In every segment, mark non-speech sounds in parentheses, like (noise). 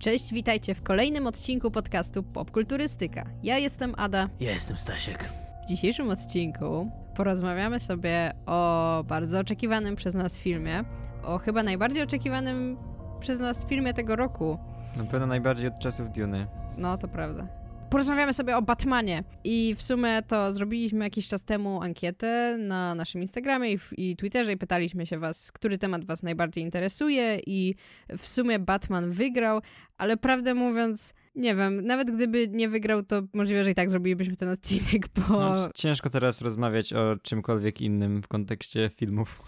Cześć, witajcie w kolejnym odcinku podcastu Popkulturystyka. Ja jestem Ada. Ja jestem Stasiek. W dzisiejszym odcinku porozmawiamy sobie o bardzo oczekiwanym przez nas filmie, o chyba najbardziej oczekiwanym przez nas filmie tego roku. Na pewno najbardziej od czasów Duny. No, to prawda. Porozmawiamy sobie o Batmanie i w sumie to zrobiliśmy jakiś czas temu ankietę na naszym Instagramie i, w, i Twitterze i pytaliśmy się was, który temat was najbardziej interesuje i w sumie Batman wygrał, ale prawdę mówiąc, nie wiem, nawet gdyby nie wygrał, to możliwe, że i tak zrobilibyśmy ten odcinek, bo... No, ciężko teraz rozmawiać o czymkolwiek innym w kontekście filmów.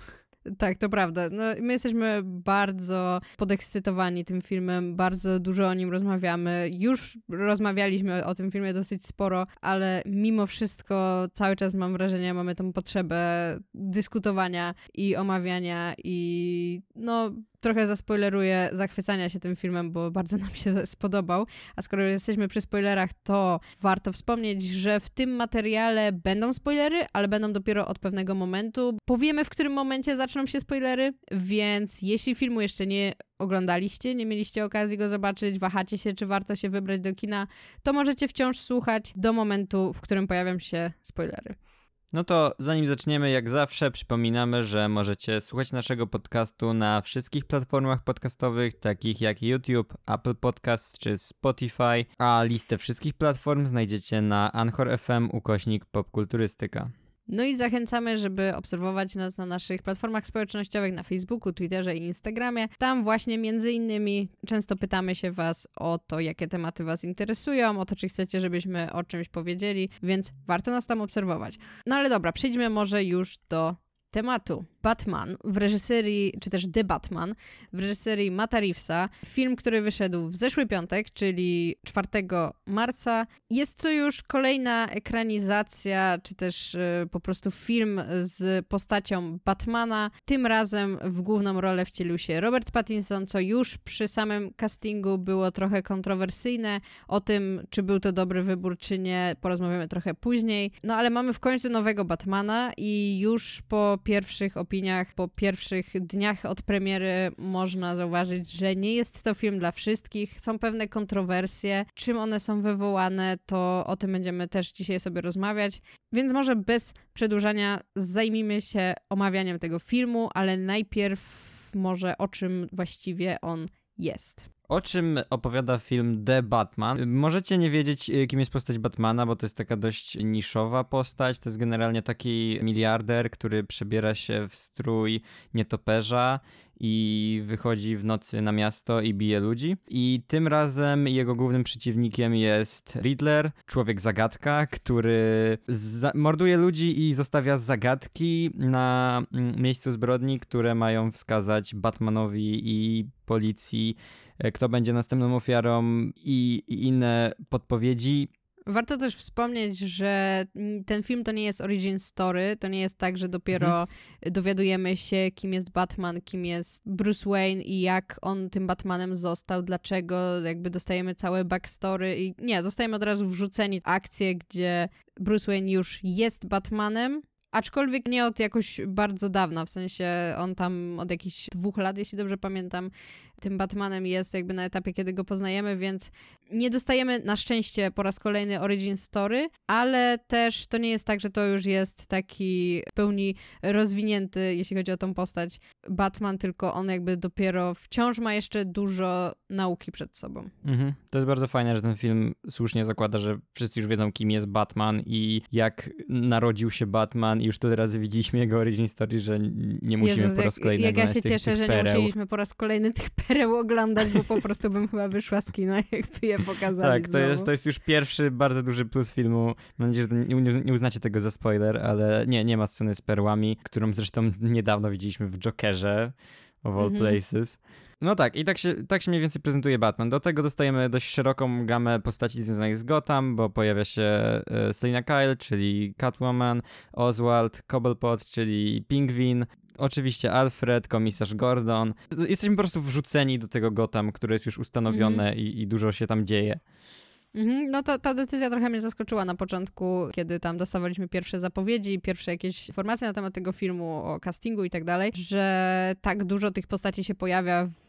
Tak, to prawda. No, my jesteśmy bardzo podekscytowani tym filmem, bardzo dużo o nim rozmawiamy. Już rozmawialiśmy o tym filmie dosyć sporo, ale mimo wszystko cały czas mam wrażenie, mamy tą potrzebę dyskutowania i omawiania i no trochę zaspoileruję zachwycania się tym filmem, bo bardzo nam się (laughs) spodobał. A skoro jesteśmy przy spoilerach, to warto wspomnieć, że w tym materiale będą spoilery, ale będą dopiero od pewnego momentu. Powiemy, w którym momencie zaczną się spoilery, więc jeśli filmu jeszcze nie oglądaliście, nie mieliście okazji go zobaczyć, wahacie się, czy warto się wybrać do kina, to możecie wciąż słuchać do momentu, w którym pojawią się spoilery. No to zanim zaczniemy, jak zawsze przypominamy, że możecie słuchać naszego podcastu na wszystkich platformach podcastowych, takich jak YouTube, Apple Podcasts czy Spotify, a listę wszystkich platform znajdziecie na Anchor FM ukośnik popkulturystyka. No i zachęcamy, żeby obserwować nas na naszych platformach społecznościowych, na Facebooku, Twitterze i Instagramie. Tam właśnie między innymi często pytamy się Was o to, jakie tematy Was interesują, o to, czy chcecie, żebyśmy o czymś powiedzieli, więc warto nas tam obserwować. No ale dobra, przejdźmy może już do tematu. Batman w reżyserii, czy też The Batman w reżyserii Mata Reevesa. Film, który wyszedł w zeszły piątek, czyli 4 marca. Jest to już kolejna ekranizacja, czy też y, po prostu film z postacią Batmana. Tym razem w główną rolę wcielił się Robert Pattinson, co już przy samym castingu było trochę kontrowersyjne. O tym, czy był to dobry wybór, czy nie, porozmawiamy trochę później. No ale mamy w końcu nowego Batmana i już po pierwszych opiniach opiniach po pierwszych dniach od premiery można zauważyć, że nie jest to film dla wszystkich. Są pewne kontrowersje. Czym one są wywołane, to o tym będziemy też dzisiaj sobie rozmawiać. Więc może bez przedłużania zajmijmy się omawianiem tego filmu, ale najpierw może o czym właściwie on jest. O czym opowiada film The Batman? Możecie nie wiedzieć, y, kim jest postać Batmana, bo to jest taka dość niszowa postać. To jest generalnie taki miliarder, który przebiera się w strój nietoperza i wychodzi w nocy na miasto i bije ludzi. I tym razem jego głównym przeciwnikiem jest Riddler, człowiek zagadka, który morduje ludzi i zostawia zagadki na mm, miejscu zbrodni, które mają wskazać Batmanowi i policji, kto będzie następną ofiarą i, i inne podpowiedzi. Warto też wspomnieć, że ten film to nie jest origin story, to nie jest tak, że dopiero mhm. dowiadujemy się, kim jest Batman, kim jest Bruce Wayne i jak on tym Batmanem został, dlaczego, jakby dostajemy całe backstory i nie, zostajemy od razu wrzuceni w akcję, gdzie Bruce Wayne już jest Batmanem, Aczkolwiek nie od jakoś bardzo dawna, w sensie on tam od jakichś dwóch lat, jeśli dobrze pamiętam, tym Batmanem jest jakby na etapie, kiedy go poznajemy, więc nie dostajemy na szczęście po raz kolejny origin story, ale też to nie jest tak, że to już jest taki w pełni rozwinięty, jeśli chodzi o tą postać Batman, tylko on jakby dopiero wciąż ma jeszcze dużo nauki przed sobą. Mhm. To jest bardzo fajne, że ten film słusznie zakłada, że wszyscy już wiedzą, kim jest Batman i jak narodził się Batman i już tyle razy widzieliśmy jego origin story, że nie musimy Jezus, po raz kolejny Jak, jak ja się cieszę, tych że nie musieliśmy po raz kolejny tych pereł oglądać, bo po prostu bym chyba wyszła z kina, (laughs) jakby je pokazali Tak, to jest, to jest już pierwszy bardzo duży plus filmu. Mam nadzieję, że nie, nie uznacie tego za spoiler, ale nie, nie ma sceny z perłami, którą zresztą niedawno widzieliśmy w Jokerze of all mhm. places. No tak, i tak się, tak się mniej więcej prezentuje Batman. Do tego dostajemy dość szeroką gamę postaci związanych z Gotham, bo pojawia się e, Selina Kyle, czyli Catwoman, Oswald, Cobblepot, czyli Pingwin, oczywiście Alfred, komisarz Gordon. Jesteśmy po prostu wrzuceni do tego Gotham, które jest już ustanowione mm. i, i dużo się tam dzieje. Mhm, no to ta decyzja trochę mnie zaskoczyła na początku, kiedy tam dostawaliśmy pierwsze zapowiedzi, pierwsze jakieś informacje na temat tego filmu, o castingu i tak dalej, że tak dużo tych postaci się pojawia w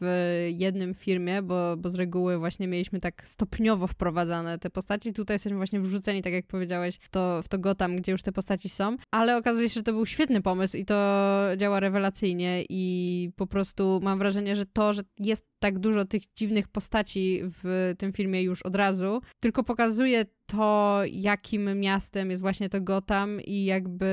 jednym filmie, bo, bo z reguły właśnie mieliśmy tak stopniowo wprowadzane te postaci. Tutaj jesteśmy właśnie wrzuceni, tak jak powiedziałeś, to, w to Gotham, gdzie już te postaci są, ale okazuje się, że to był świetny pomysł i to działa rewelacyjnie i po prostu mam wrażenie, że to, że jest tak dużo tych dziwnych postaci w tym filmie już od razu, tylko pokazuje to, jakim miastem jest właśnie to Gotham i jakby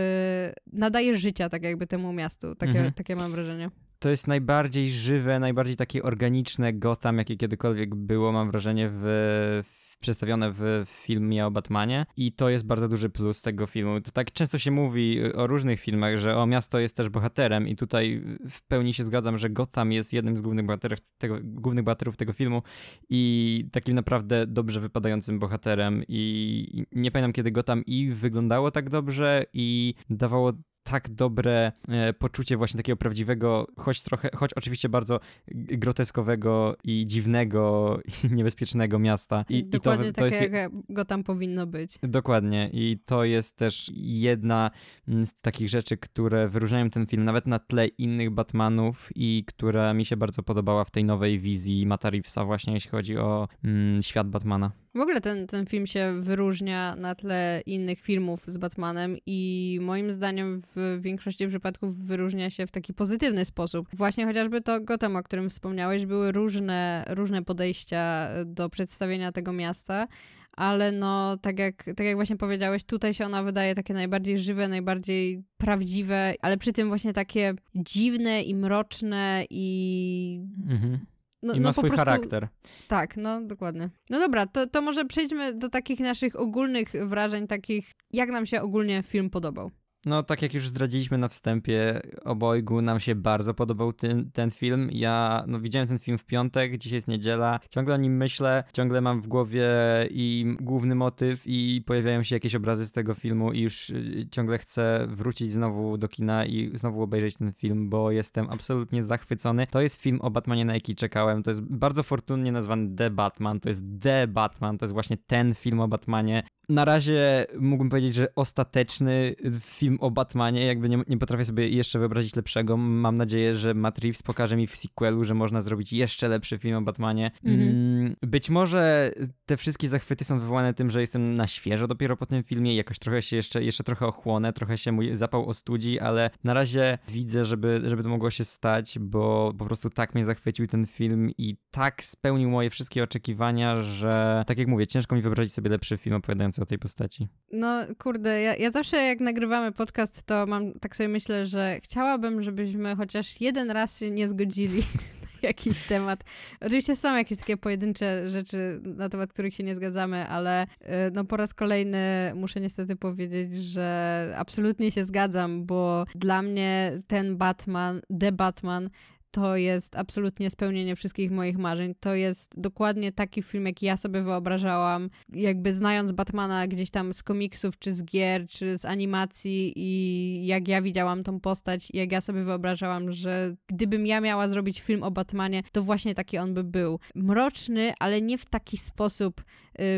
nadaje życia tak jakby temu miastu. Takie, mhm. takie mam wrażenie to jest najbardziej żywe, najbardziej takie organiczne Gotham, jakie kiedykolwiek było, mam wrażenie, w, przedstawione w filmie o Batmanie i to jest bardzo duży plus tego filmu. To tak często się mówi o różnych filmach, że o miasto jest też bohaterem i tutaj w pełni się zgadzam, że Gotham jest jednym z głównych bohaterów tego, głównych bohaterów tego filmu i takim naprawdę dobrze wypadającym bohaterem i nie pamiętam kiedy Gotham i wyglądało tak dobrze i dawało tak dobre e, poczucie właśnie takiego prawdziwego, choć trochę, choć oczywiście bardzo groteskowego i dziwnego (laughs) i niebezpiecznego miasta. I, Dokładnie i to, to takie, jest... jak go tam powinno być. Dokładnie i to jest też jedna z takich rzeczy, które wyróżniają ten film nawet na tle innych Batmanów i która mi się bardzo podobała w tej nowej wizji Matta Reevesa właśnie, jeśli chodzi o mm, świat Batmana. W ogóle ten, ten film się wyróżnia na tle innych filmów z Batmanem i moim zdaniem w większości przypadków wyróżnia się w taki pozytywny sposób. Właśnie chociażby to Gotham, o którym wspomniałeś, były różne, różne podejścia do przedstawienia tego miasta, ale no, tak jak, tak jak właśnie powiedziałeś, tutaj się ona wydaje takie najbardziej żywe, najbardziej prawdziwe, ale przy tym właśnie takie dziwne i mroczne i... Mhm no, I ma no swój prostu, charakter. Tak, no dokładnie. No dobra, to, to może przejdźmy do takich naszych ogólnych wrażeń, takich jak nam się ogólnie film podobał. No, tak jak już zdradziliśmy na wstępie, obojgu nam się bardzo podobał ten, ten film. Ja no, widziałem ten film w piątek, dzisiaj jest niedziela, ciągle o nim myślę, ciągle mam w głowie i główny motyw i pojawiają się jakieś obrazy z tego filmu i już y, ciągle chcę wrócić znowu do kina i znowu obejrzeć ten film, bo jestem absolutnie zachwycony. To jest film o Batmanie, na jaki czekałem. To jest bardzo fortunnie nazwany The Batman. To jest The Batman, to jest właśnie ten film o Batmanie. Na razie mógłbym powiedzieć, że ostateczny film o Batmanie, jakby nie, nie potrafię sobie jeszcze wyobrazić lepszego. Mam nadzieję, że Matt Reeves pokaże mi w sequelu, że można zrobić jeszcze lepszy film o Batmanie. Mhm. Mm, być może te wszystkie zachwyty są wywołane tym, że jestem na świeżo dopiero po tym filmie jakoś trochę się jeszcze, jeszcze trochę ochłonę, trochę się mój zapał ostudzi, ale na razie widzę, żeby, żeby to mogło się stać, bo po prostu tak mnie zachwycił ten film i tak spełnił moje wszystkie oczekiwania, że tak jak mówię, ciężko mi wyobrazić sobie lepszy film opowiadający o tej postaci. No kurde, ja, ja zawsze jak nagrywamy podcast, to mam, tak sobie myślę, że chciałabym, żebyśmy chociaż jeden raz się nie zgodzili (laughs) na jakiś temat. Oczywiście są jakieś takie pojedyncze rzeczy, na temat których się nie zgadzamy, ale y, no po raz kolejny muszę niestety powiedzieć, że absolutnie się zgadzam, bo dla mnie ten Batman, The Batman to jest absolutnie spełnienie wszystkich moich marzeń. To jest dokładnie taki film, jaki ja sobie wyobrażałam, jakby znając Batmana gdzieś tam z komiksów, czy z gier, czy z animacji i jak ja widziałam tą postać, jak ja sobie wyobrażałam, że gdybym ja miała zrobić film o Batmanie, to właśnie taki on by był. Mroczny, ale nie w taki sposób, y,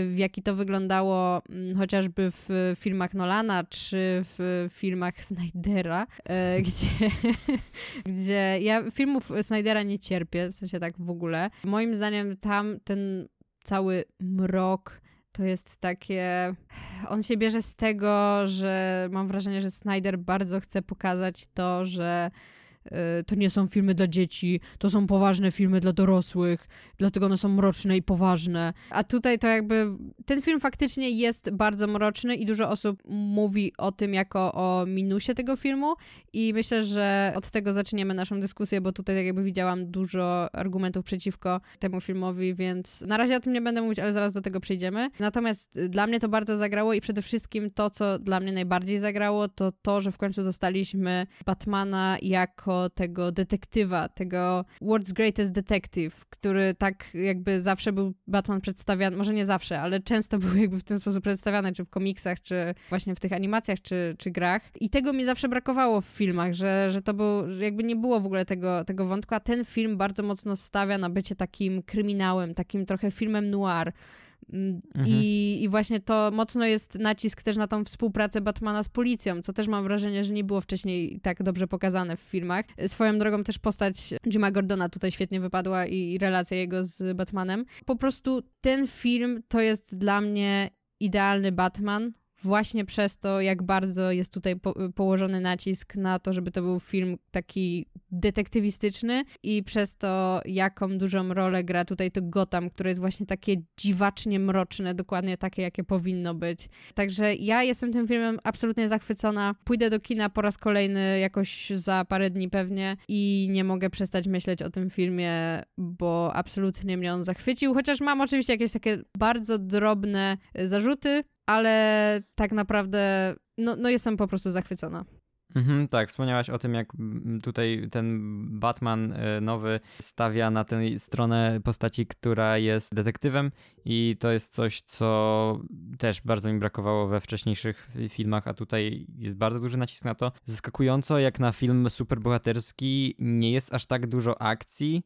w jaki to wyglądało mm, chociażby w filmach Nolana, czy w filmach Snydera, y, (laughs) gdzie, gdzie ja filmów Snydera nie cierpię, w sensie tak w ogóle. Moim zdaniem tam ten cały mrok to jest takie. On się bierze z tego, że mam wrażenie, że Snyder bardzo chce pokazać to, że to nie są filmy dla dzieci, to są poważne filmy dla dorosłych, dlatego one są mroczne i poważne. A tutaj to jakby ten film faktycznie jest bardzo mroczny i dużo osób mówi o tym jako o minusie tego filmu i myślę, że od tego zaczniemy naszą dyskusję, bo tutaj tak jakby widziałam dużo argumentów przeciwko temu filmowi, więc na razie o tym nie będę mówić, ale zaraz do tego przejdziemy. Natomiast dla mnie to bardzo zagrało i przede wszystkim to, co dla mnie najbardziej zagrało, to to, że w końcu dostaliśmy Batmana jako jako tego detektywa, tego World's Greatest Detective, który tak jakby zawsze był Batman przedstawiany, może nie zawsze, ale często (laughs) był jakby w ten sposób przedstawiany, czy w komiksach, czy właśnie w tych animacjach, czy, czy grach. I tego mi zawsze brakowało w filmach, że, że to był, jakby nie było w ogóle tego, tego wątku, a ten film bardzo mocno stawia na bycie takim kryminałem, takim trochę filmem noir mhm. I, I właśnie to mocno jest nacisk też na tą współpracę Batmana z policją, co też mam wrażenie, że nie było wcześniej tak dobrze pokazane w filmach. Swoją drogą też postać Jima Gordona tutaj świetnie wypadła i relacja jego z Batmanem. Po prostu ten film to jest dla mnie idealny Batman, właśnie przez to, jak bardzo jest tutaj po położony nacisk na to, żeby to był film taki detektywistyczny i przez to, jaką dużą rolę gra tutaj to Gotham, które jest właśnie takie dziwacznie mroczne, dokładnie takie, jakie powinno być. Także ja jestem tym filmem absolutnie zachwycona. Pójdę do kina po raz kolejny jakoś za parę dni pewnie i nie mogę przestać myśleć o tym filmie, bo absolutnie mnie on zachwycił, chociaż mam oczywiście jakieś takie bardzo drobne zarzuty, ale tak naprawdę no, no jestem po prostu zachwycona. Mhm, tak, wspomniałaś o tym, jak tutaj ten Batman e, nowy stawia na tę stronę postaci, która jest detektywem i to jest coś, co też bardzo mi brakowało we wcześniejszych filmach, a tutaj jest bardzo duży nacisk na to. Zaskakująco, jak na film superbohaterski nie jest aż tak dużo akcji,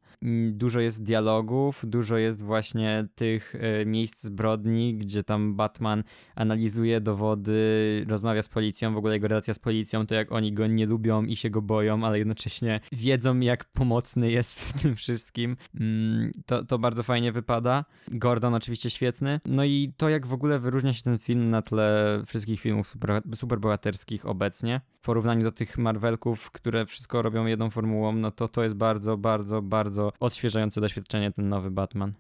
dużo jest dialogów, dużo jest właśnie tych e, miejsc zbrodni, gdzie tam Batman analizuje dowody, rozmawia z policją, w ogóle jego relacja z policją, to jak oni go nie lubią i się go boją, ale jednocześnie wiedzą, jak pomocny jest w tym wszystkim. Mm, to, to bardzo fajnie wypada. Gordon oczywiście świetny. No i to, jak w ogóle wyróżnia się ten film na tle wszystkich filmów super, superbohaterskich obecnie, w porównaniu do tych Marvelków, które wszystko robią jedną formułą, no to to jest bardzo, bardzo, bardzo odświeżające doświadczenie ten nowy Batman.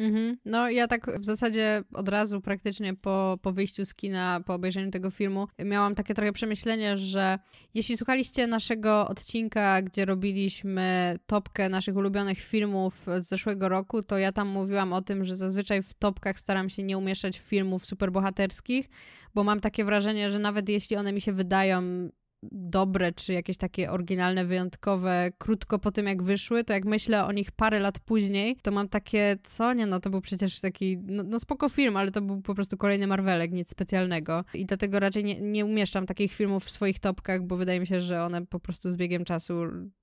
Mhm. No ja tak w zasadzie od razu praktycznie po, po wyjściu z kina, po obejrzeniu tego filmu, miałam takie trochę przemyślenie, że jeśli słuchaliście naszego odcinka, gdzie robiliśmy topkę naszych ulubionych filmów z zeszłego roku, to ja tam mówiłam o tym, że zazwyczaj w topkach staram się nie umieszczać filmów superbohaterskich, bo mam takie wrażenie, że nawet jeśli one mi się wydają dobre, czy jakieś takie oryginalne, wyjątkowe, krótko po tym jak wyszły, to jak myślę o nich parę lat później, to mam takie, co nie, no to był przecież taki, no, no spoko film, ale to był po prostu kolejny Marvelek, nic specjalnego. I dlatego raczej nie, nie umieszczam takich filmów w swoich topkach, bo wydaje mi się, że one po prostu z biegiem czasu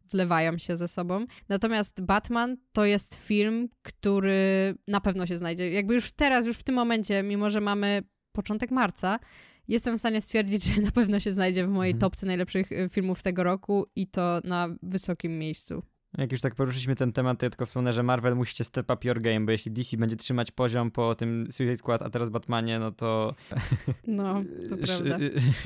zlewają się ze sobą. Natomiast Batman to jest film, który na pewno się znajdzie. Jakby już teraz, już w tym momencie, mimo że mamy początek marca, jestem w stanie stwierdzić, że na pewno się znajdzie w mojej mhm. topce najlepszych y, filmów tego roku i to na wysokim miejscu. Jak już tak poruszyliśmy ten temat, to ja tylko wspomnę, że Marvel musicie step up your game, bo jeśli DC będzie trzymać poziom po tym Suicide Squad, a teraz Batmanie, no to... No, to (laughs) prawda.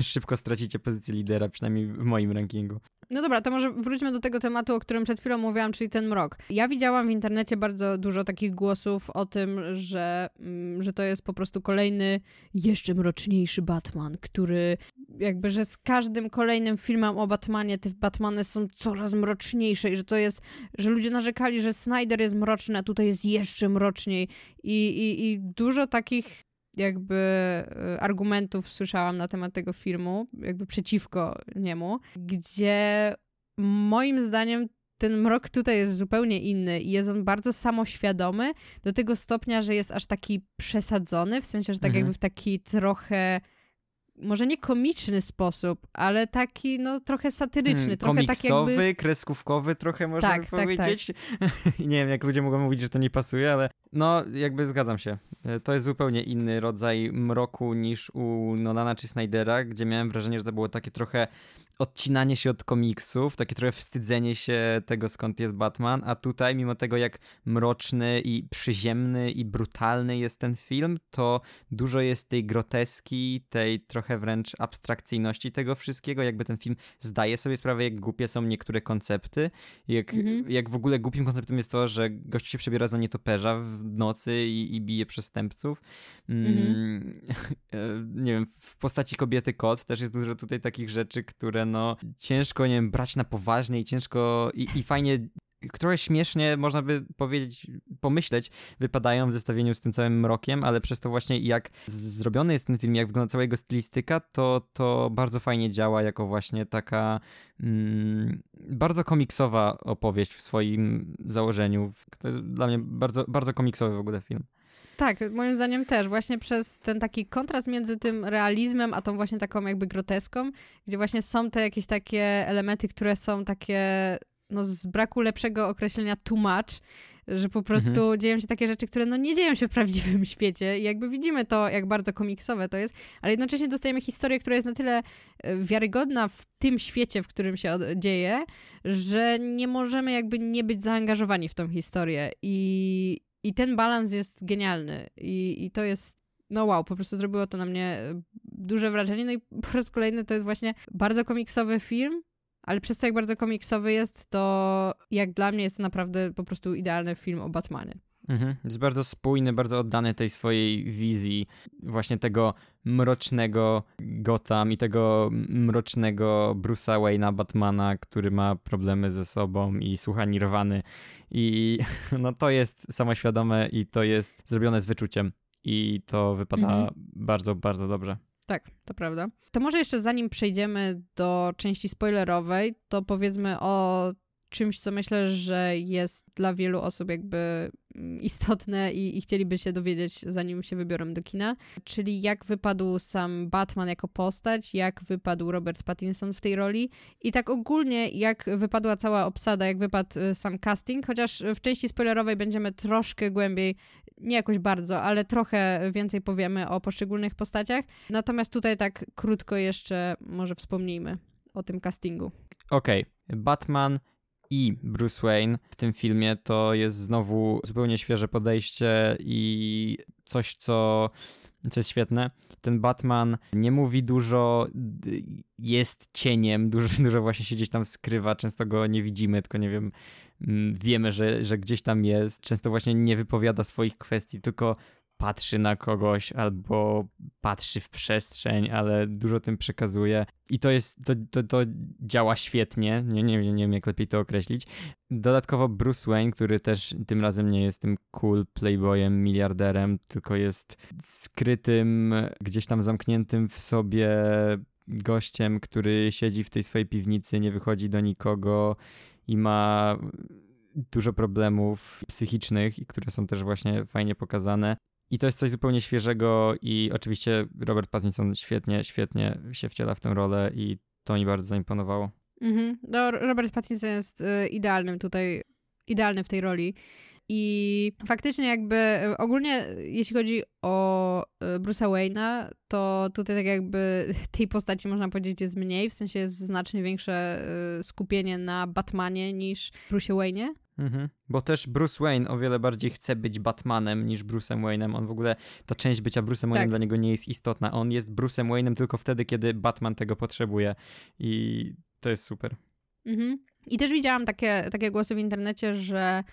Szybko stracicie pozycję lidera, przynajmniej w moim rankingu. No dobra, to może wróćmy do tego tematu, o którym przed chwilą mówiłam, czyli ten mrok. Ja widziałam w internecie bardzo dużo takich głosów o tym, że, mm, że to jest po prostu kolejny, jeszcze mroczniejszy Batman, który jakby, że z każdym kolejnym filmem o Batmanie te Batmany są coraz mroczniejsze i że to jest, że ludzie narzekali, że Snyder jest mroczny, a tutaj jest jeszcze mroczniej i, i, i dużo takich jakby e, argumentów słyszałam na temat tego filmu, jakby przeciwko niemu, gdzie moim zdaniem ten mrok tutaj jest zupełnie inny i jest on bardzo samoświadomy do tego stopnia, że jest aż taki przesadzony, w sensie, że tak mhm. jakby w taki trochę może nie komiczny sposób, ale taki, no, trochę satyryczny, hmm, trochę komiksowy, tak jakby... kreskówkowy trochę można tak, powiedzieć. Tak, tak. (laughs) nie wiem, jak ludzie mogą mówić, że to nie pasuje, ale no, jakby zgadzam się. E, to jest zupełnie inny rodzaj mroku niż u Nolana czy Snydera, gdzie miałem wrażenie, że to było takie trochę odcinanie się od komiksów, takie trochę wstydzenie się tego, skąd jest Batman, a tutaj, mimo tego, jak mroczny i przyziemny i brutalny jest ten film, to dużo jest tej groteski, tej trochę wręcz abstrakcyjności tego wszystkiego, jakby ten film zdaje sobie sprawę, jak głupie są niektóre koncepty, jak, mhm. jak w ogóle głupim konceptem jest to, że gość się przebiera za nietoperza w nocy i, i bije przestępców. Mhm. Mm, (laughs) nie wiem, w postaci kobiety kot też jest dużo tutaj takich rzeczy, które no ciężko, nie wiem, brać na poważnie i ciężko i, i fajnie które śmiesznie, można by powiedzieć, pomyśleć, wypadają w zestawieniu z tym całym mrokiem, ale przez to właśnie jak zrobiony jest ten film, jak wygląda cała jego stylistyka, to, to bardzo fajnie działa jako właśnie taka mm, bardzo komiksowa opowieść w swoim założeniu. To jest dla mnie bardzo, bardzo komiksowy w ogóle film. Tak, moim zdaniem też. Właśnie przez ten taki kontrast między tym realizmem, a tą właśnie taką jakby groteską, gdzie właśnie są te jakieś takie elementy, które są takie no z braku lepszego określenia too much, że po prostu mhm. dzieją się takie rzeczy, które no nie dzieją się w prawdziwym (laughs) świecie i jakby widzimy to, jak bardzo komiksowe to jest, ale jednocześnie dostajemy historię, która jest na tyle e, wiarygodna w tym świecie, w którym się dzieje, że nie możemy jakby nie być zaangażowani w tą historię i, i ten balans jest genialny i, i to jest no wow, po prostu zrobiło to na mnie e, duże wrażenie. No i po raz kolejny to jest właśnie bardzo komiksowy film, ale przez to, jak bardzo komiksowy jest, to jak dla mnie jest to naprawdę po prostu idealny film o Batmanie. Mhm. Jest bardzo spójny, bardzo oddany tej swojej wizji właśnie tego mrocznego Gotham i tego mrocznego Bruce'a Wayne'a Batmana, który ma problemy ze sobą i słucha Nirwany i (laughs) no to jest samoświadome i to jest zrobione z wyczuciem i to wypada mhm. bardzo, bardzo dobrze. Tak, to prawda. To może jeszcze zanim przejdziemy do części spoilerowej, to powiedzmy o czymś, co myślę, że jest dla wielu osób jakby mm, istotne i, i, chcieliby się dowiedzieć, zanim się wybiorą do kina, czyli jak wypadł sam Batman jako postać, jak wypadł Robert Pattinson w tej roli i tak ogólnie jak wypadła cała obsada, jak wypadł y, sam casting, chociaż w części spoilerowej będziemy troszkę głębiej, nie jakoś bardzo, ale trochę więcej powiemy o poszczególnych postaciach, natomiast tutaj tak krótko jeszcze może wspomnijmy o tym castingu. Okej, okay. Batman i Bruce Wayne w tym filmie to jest znowu zupełnie świeże podejście i coś, co, co jest świetne. Ten Batman nie mówi dużo, jest cieniem, dużo, (laughs) dużo właśnie się gdzieś tam skrywa, często go nie widzimy, tylko nie wiem, mm, wiemy, że, że gdzieś tam jest. Często właśnie nie wypowiada swoich kwestii, tylko patrzy na kogoś albo patrzy w przestrzeń, ale dużo tym przekazuje. I to jest, to, to, to działa świetnie, nie, nie, nie wiem jak lepiej to określić. Dodatkowo Bruce Wayne, który też tym razem nie jest tym cool playboyem, miliarderem, tylko jest skrytym, gdzieś tam zamkniętym w sobie gościem, który siedzi w tej swojej piwnicy, nie wychodzi do nikogo i ma dużo problemów psychicznych, które są też właśnie fajnie pokazane. I to jest coś zupełnie świeżego i oczywiście Robert Pattinson świetnie, świetnie się wciela w tę rolę i to mi bardzo zaimponowało. Mhm. No, Robert Pattinson jest y, idealnym tutaj, idealny w tej roli. I faktycznie jakby y, ogólnie jeśli chodzi o y, Bruce'a Wayne'a, to tutaj tak jakby (laughs) tej postaci można powiedzieć jest mniej, w sensie jest znacznie większe y, skupienie na Batmanie niż Bruce'ie Wayne'ie. Mhm. Bo też Bruce Wayne o wiele bardziej chce być Batmanem niż Bruce'em Wayne'em. On w ogóle, ta część bycia Bruce'em Wayne'em tak. dla niego nie jest istotna. On jest Bruce'em Wayne'em tylko wtedy, kiedy Batman tego potrzebuje. I to jest super. Mhm. I też widziałam takie, takie głosy w internecie, że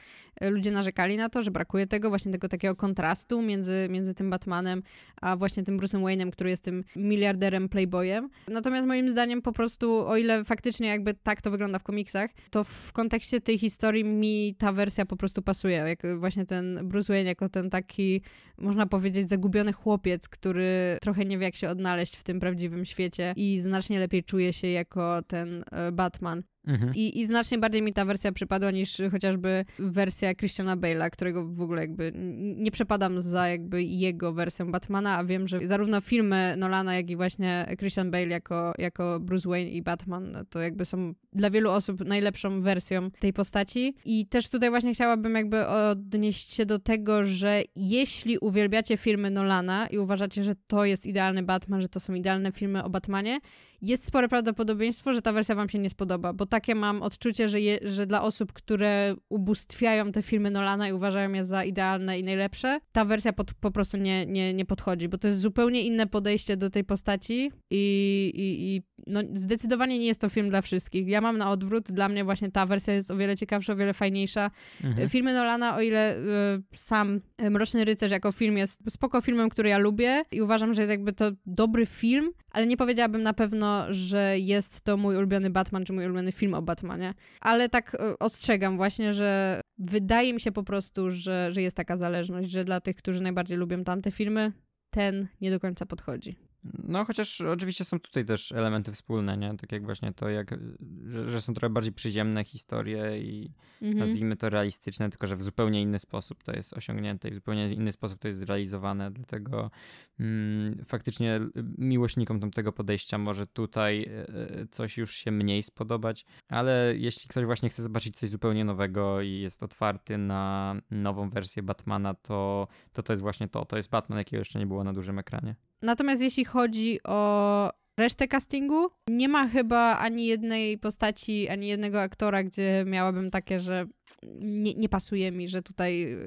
ludzie narzekali na to, że brakuje tego, właśnie tego takiego kontrastu między, między tym Batmanem, a właśnie tym Bruce'em Wayne'em, który jest tym miliarderem, playboyem. Natomiast moim zdaniem po prostu, o ile faktycznie jakby tak to wygląda w komiksach, to w kontekście tej historii mi ta wersja po prostu pasuje. Jak właśnie ten Bruce Wayne jako ten taki, można powiedzieć, zagubiony chłopiec, który trochę nie wie, jak się odnaleźć w tym prawdziwym świecie i znacznie lepiej czuje się jako ten e, Batman. Mhm. I, I znacznie bardziej mi ta wersja przypadła niż chociażby wersja Christiana Bale'a, którego w ogóle jakby nie przepadam za jakby jego wersją Batmana, a wiem, że zarówno filmy Nolana, jak i właśnie Christian Bale jako, jako Bruce Wayne i Batman to jakby są dla wielu osób najlepszą wersją tej postaci. I też tutaj właśnie chciałabym jakby odnieść się do tego, że jeśli uwielbiacie filmy Nolana i uważacie, że to jest idealny Batman, że to są idealne filmy o Batmanie, jest spore prawdopodobieństwo, że ta wersja wam się nie spodoba, bo takie mam odczucie, że, je, że dla osób, które ubóstwiają te filmy Nolana i uważają je za idealne i najlepsze, ta wersja pod, po prostu nie, nie, nie podchodzi, bo to jest zupełnie inne podejście do tej postaci i, i, i no, zdecydowanie nie jest to film dla wszystkich. Ja mam na odwrót, dla mnie właśnie ta wersja jest o wiele ciekawsza, o wiele fajniejsza. Mhm. Filmy Nolana, o ile y, sam Mroczny Rycerz jako film jest spoko filmem, który ja lubię i uważam, że jest jakby to dobry film, ale nie powiedziałabym na pewno, że jest to mój ulubiony Batman, czy mój ulubiony film o Batmanie. Ale tak y, ostrzegam właśnie, że wydaje mi się po prostu, że, że jest taka zależność, że dla tych, którzy najbardziej lubią tamte filmy, ten nie do końca podchodzi. No, chociaż oczywiście są tutaj też elementy wspólne, nie? Tak jak właśnie to, jak, że, że są trochę bardziej przyziemne historie i mhm. nazwijmy to realistyczne, tylko że w zupełnie inny sposób to jest osiągnięte i w zupełnie inny sposób to jest zrealizowane, dlatego mm, faktycznie miłośnikom tamtego podejścia może tutaj e, e, coś już się mniej spodobać, ale jeśli ktoś właśnie chce zobaczyć coś zupełnie nowego i jest otwarty na nową wersję Batmana, to to, to jest właśnie to, to jest Batman, jakiego jeszcze nie było na dużym ekranie. Natomiast jeśli chodzi o resztę castingu, nie ma chyba ani jednej postaci, ani jednego aktora, gdzie miałabym takie, że nie, nie pasuje mi, że tutaj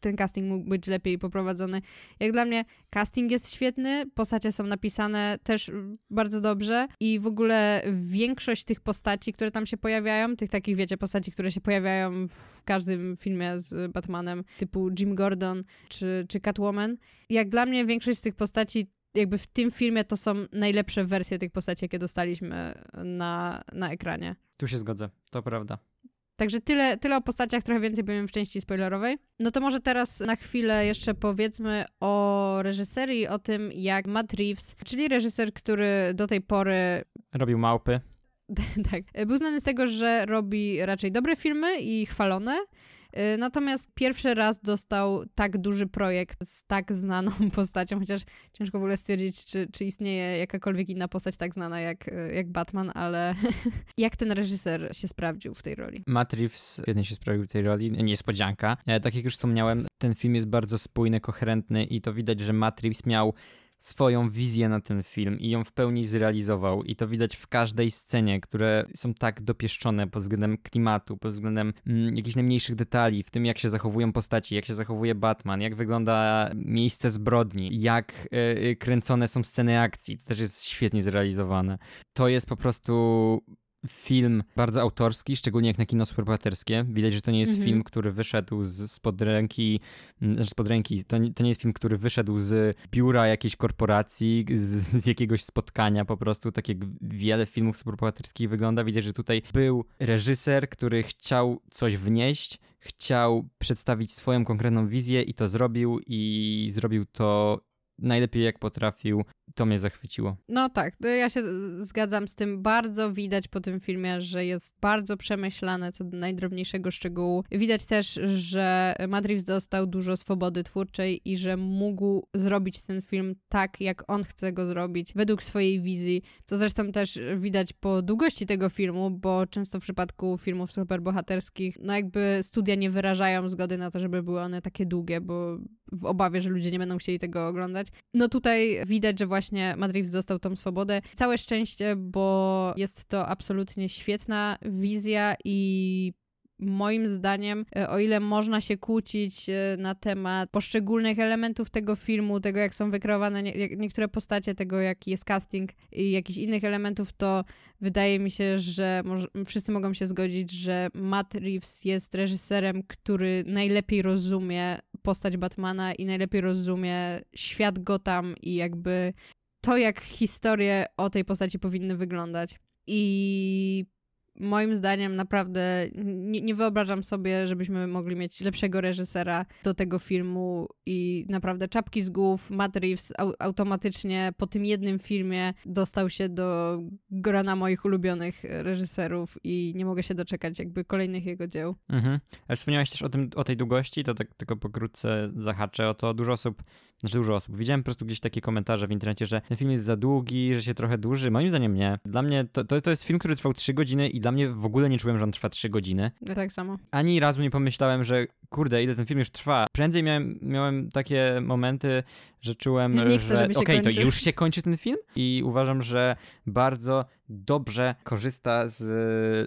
ten casting mógł być lepiej poprowadzony. Jak dla mnie casting jest świetny, postacie są napisane też bardzo dobrze i w ogóle większość tych postaci, które tam się pojawiają, tych takich, wiecie, postaci, które się pojawiają w każdym filmie z Batmanem, typu Jim Gordon czy, czy Catwoman, jak dla mnie większość z tych postaci jakby w tym filmie to są najlepsze wersje tych postaci, jakie dostaliśmy na, na ekranie. Tu się zgodzę, to prawda. Także tyle, tyle o postaciach, trochę więcej powiem w części spoilerowej. No to może teraz na chwilę jeszcze powiedzmy o reżyserii, o tym jak Matt Reeves, czyli reżyser, który do tej pory... Robił małpy. (laughs) tak. Był znany z tego, że robi raczej dobre filmy i chwalone, Y, natomiast pierwszy raz dostał tak duży projekt z tak znaną (laughs) postacią, chociaż ciężko w ogóle stwierdzić, czy, czy istnieje jakakolwiek inna postać tak znana jak, y, jak Batman, ale (laughs) jak ten reżyser się sprawdził w tej roli? Matt Reeves jeden się sprawdził w tej roli, niespodzianka. E, tak jak już wspomniałem, ten film jest bardzo spójny, koherentny i to widać, że Matt Reeves miał swoją wizję na ten film i ją w pełni zrealizował. I to widać w każdej scenie, które są tak dopieszczone pod względem klimatu, pod względem mm, jakichś najmniejszych detali, w tym jak się zachowują postaci, jak się zachowuje Batman, jak wygląda miejsce zbrodni, jak yy, kręcone są sceny akcji. To też jest świetnie zrealizowane. To jest po prostu film bardzo autorski, szczególnie jak na kino superbohaterskie. Widać, że to nie jest -hmm. film, który wyszedł z spod ręki, znaczy spod ręki, to nie, to nie jest film, który wyszedł z biura jakiejś korporacji, z, z jakiegoś spotkania po prostu, tak jak wiele filmów superbohaterskich wygląda. Widać, że tutaj był reżyser, który chciał coś wnieść, chciał przedstawić swoją konkretną wizję i to zrobił i zrobił to najlepiej jak potrafił to mnie zachwyciło. No tak, ja się zgadzam z tym. Bardzo widać po tym filmie, że jest bardzo przemyślane co do najdrobniejszego szczegółu. Widać też, że Madrives dostał dużo swobody twórczej i że mógł zrobić ten film tak, jak on chce go zrobić, według swojej wizji, co zresztą też widać po długości tego filmu, bo często w przypadku filmów superbohaterskich, no jakby studia nie wyrażają zgody na to, żeby były one takie długie, bo w obawie, że ludzie nie będą chcieli tego oglądać. No tutaj widać, że właśnie Madrid dostał tą swobodę. Całe szczęście, bo jest to absolutnie świetna wizja i moim zdaniem, e, o ile można się kłócić e, na temat poszczególnych elementów tego filmu, tego jak są wykreowane nie, niektóre postacie, tego jaki jest casting i jakichś innych elementów, to wydaje mi się, że wszyscy mogą się zgodzić, że Matt Reeves jest reżyserem, który najlepiej rozumie postać Batmana i najlepiej rozumie świat Gotham i jakby to, jak historie o tej postaci powinny wyglądać. I moim zdaniem naprawdę nie, nie, wyobrażam sobie, żebyśmy mogli mieć lepszego reżysera do tego filmu i naprawdę czapki z głów. Matt Reeves au automatycznie po tym jednym filmie dostał się do grona moich ulubionych reżyserów i nie mogę się doczekać jakby kolejnych jego dzieł. Mhm. Wspomniałeś też o, tym, o tej długości, to tak tylko pokrótce zahaczę o to. Dużo osób znaczy dużo osób. Widziałem po prostu gdzieś takie komentarze w internecie, że ten film jest za długi, że się trochę dłuży. Moim zdaniem nie. Dla mnie to, to, to jest film, który trwał 3 godziny i dla mnie w ogóle nie czułem, że on trwa 3 godziny. Ja tak samo. Ani razu nie pomyślałem, że kurde, ile ten film już trwa. Prędzej miałem, miałem takie momenty, że czułem, nie że okej, okay, to już się kończy ten film i uważam, że bardzo dobrze korzysta z,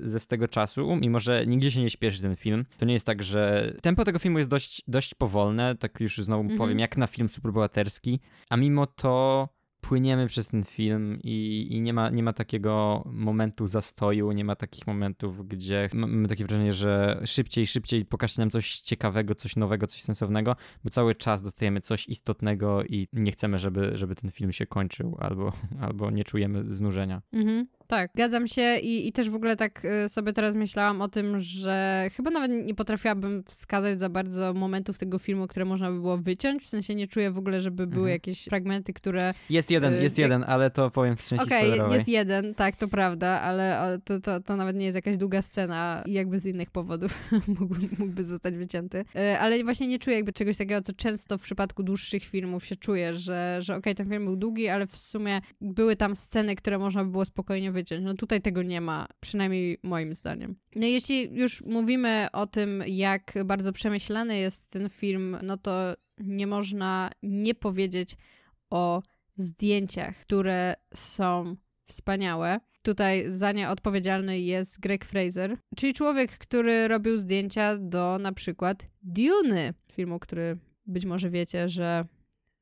ze z tego czasu, mimo że nigdzie się nie śpieszy ten film. To nie jest tak, że tempo tego filmu jest dość, dość powolne, tak już znowu mhm. powiem, jak na film superbohaterski, a mimo to płyniemy przez ten film i, i, nie, ma, nie ma takiego momentu zastoju, nie ma takich momentów, gdzie mamy takie wrażenie, że szybciej, szybciej pokażcie nam coś ciekawego, coś nowego, coś sensownego, bo cały czas dostajemy coś istotnego i nie chcemy, żeby, żeby ten film się kończył albo, (laughs) albo nie czujemy znużenia. Mhm. Tak, zgadzam się i, i też w ogóle tak y, sobie teraz myślałam o tym, że chyba nawet nie potrafiłabym wskazać za bardzo momentów tego filmu, które można by było wyciąć, w sensie nie czuję w ogóle, żeby były mhm. jakieś fragmenty, które... Jest jeden, y, jest jak... jeden, ale to powiem w części Okej, okay, jest jeden, tak, to prawda, ale to, to, to nawet nie jest jakaś długa scena i jakby z innych powodów (laughs) mógłby, mógłby zostać wycięty. Y, ale właśnie nie czuję jakby czegoś takiego, co często w przypadku dłuższych filmów się czuje, że, że okej, okay, ten film był długi, ale w sumie były tam sceny, które można by było spokojnie wyciąć. No tutaj tego nie ma, przynajmniej moim zdaniem. No jeśli już mówimy o tym, jak bardzo przemyślany jest ten film, no to nie można nie powiedzieć o zdjęciach, które są wspaniałe. Tutaj za nie odpowiedzialny jest Greg Fraser, czyli człowiek, który robił zdjęcia do na przykład Dune, filmu, który być może wiecie, że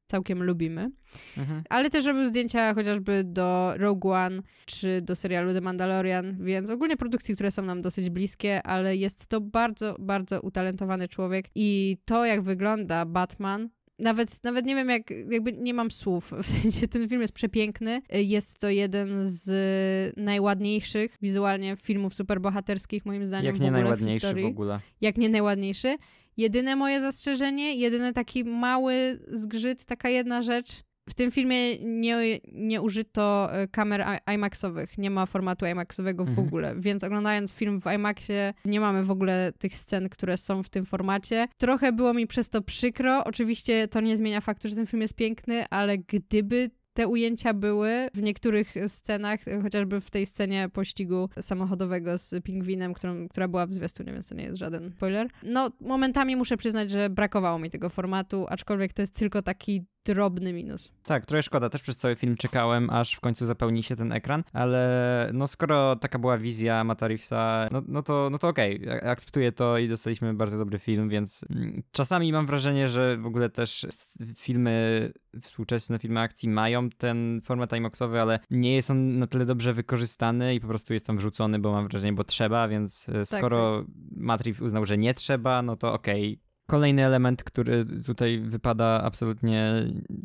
całkiem lubimy. Mhm. Ale też robił zdjęcia chociażby do Rogue One czy do serialu The Mandalorian, więc ogólnie produkcji, które są nam dosyć bliskie, ale jest to bardzo, bardzo utalentowany człowiek i to, jak wygląda Batman, nawet, nawet nie wiem, jak, jakby nie mam słów. (laughs) W sensie ten film jest przepiękny. Jest to jeden z najładniejszych wizualnie filmów superbohaterskich, moim zdaniem. Jak nie najładniejszy w, w ogóle. Jak nie najładniejszy. Jedyne moje zastrzeżenie, jedyny taki mały zgrzyt, taka jedna rzecz. W tym filmie nie, nie użyto e, kamer IMAXowych, nie ma formatu IMAXowego w mhm. ogóle, więc oglądając film w IMAXie nie mamy w ogóle tych scen, które są w tym formacie. Trochę było mi przez to przykro, oczywiście to nie zmienia faktu, że ten film jest piękny, ale gdyby te ujęcia były w niektórych scenach, chociażby w tej scenie pościgu samochodowego z pingwinem, którą, która była w zwiastunie, więc to nie jest żaden spoiler. No, momentami muszę przyznać, że brakowało mi tego formatu, aczkolwiek to jest tylko taki drobny minus. Tak, trochę szkoda. Też przez cały film czekałem, aż w końcu zapełni się ten ekran, ale no skoro taka była wizja Mata Reevesa, no, no to, no to okej, okay. akceptuję to i dostaliśmy bardzo dobry film, więc mm, czasami mam wrażenie, że w ogóle też filmy, współczesne filmy akcji mają ten format IMAXowy, ale nie jest on na tyle dobrze wykorzystany i po prostu jest tam wrzucony, bo mam wrażenie, bo trzeba, więc e, tak, skoro tak. Matt Reeves uznał, że nie trzeba, no to okej, okay Kolejny element, który tutaj wypada absolutnie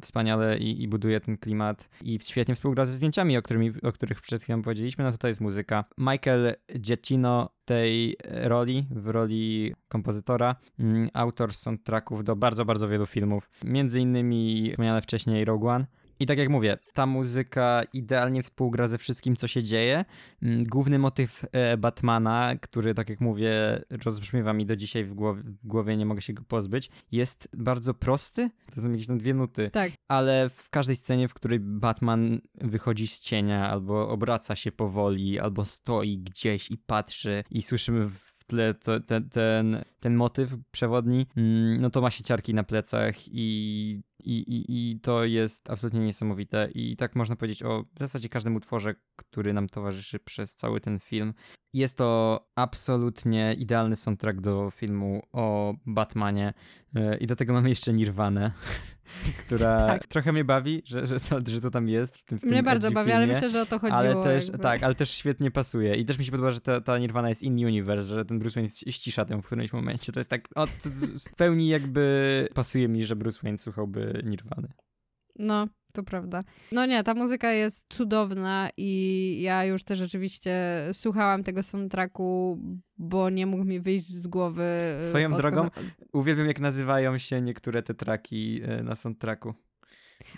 wspaniale i, i, buduje ten klimat i świetnie współgra ze zdjęciami, o, którymi, o których przed chwilą powiedzieliśmy, no to, to jest muzyka. Michael Giacchino tej roli, w roli kompozytora, mm, autor soundtracków do bardzo, bardzo wielu filmów, między innymi wspomniane wcześniej Rogue One, i tak jak mówię, ta muzyka idealnie współgra ze wszystkim, co się dzieje. Mm, główny motyw e, Batmana, który, tak jak mówię, rozbrzmiewa mi do dzisiaj w głowie, w głowie, nie mogę się go pozbyć, jest bardzo prosty. To są jakieś tam dwie nuty. Tak. Ale w każdej scenie, w której Batman wychodzi z cienia, albo obraca się powoli, albo stoi gdzieś i patrzy, i słyszymy w tle to, ten, ten, ten motyw przewodni, mm, no to ma się ciarki na plecach i i, i, I to jest absolutnie niesamowite. I tak można powiedzieć o w zasadzie każdym utworze, który nam towarzyszy przez cały ten film. Jest to absolutnie idealny soundtrack do filmu o Batmanie. E, I do tego mamy jeszcze Nirvanę. (laughs) która (laughs) tak. trochę mnie bawi, że, że, to, że to tam jest w tym, w Mnie bardzo bawi, ale myślę, że o to chodziło. Ale też, tak, ale też świetnie pasuje. I też mi się podoba, że ta, ta Nirvana jest in universe, że ten Bruce Wayne ścisza tę w którymś momencie. To jest tak, o, to w pełni jakby pasuje mi, że Bruce Wayne słuchałby Nirwany. No, to prawda. No nie, ta muzyka jest cudowna i ja już też rzeczywiście słuchałam tego soundtracku, bo nie mógł mi wyjść z głowy. Swoją drogą, uwielbiam jak nazywają się niektóre te traki e, na soundtracku.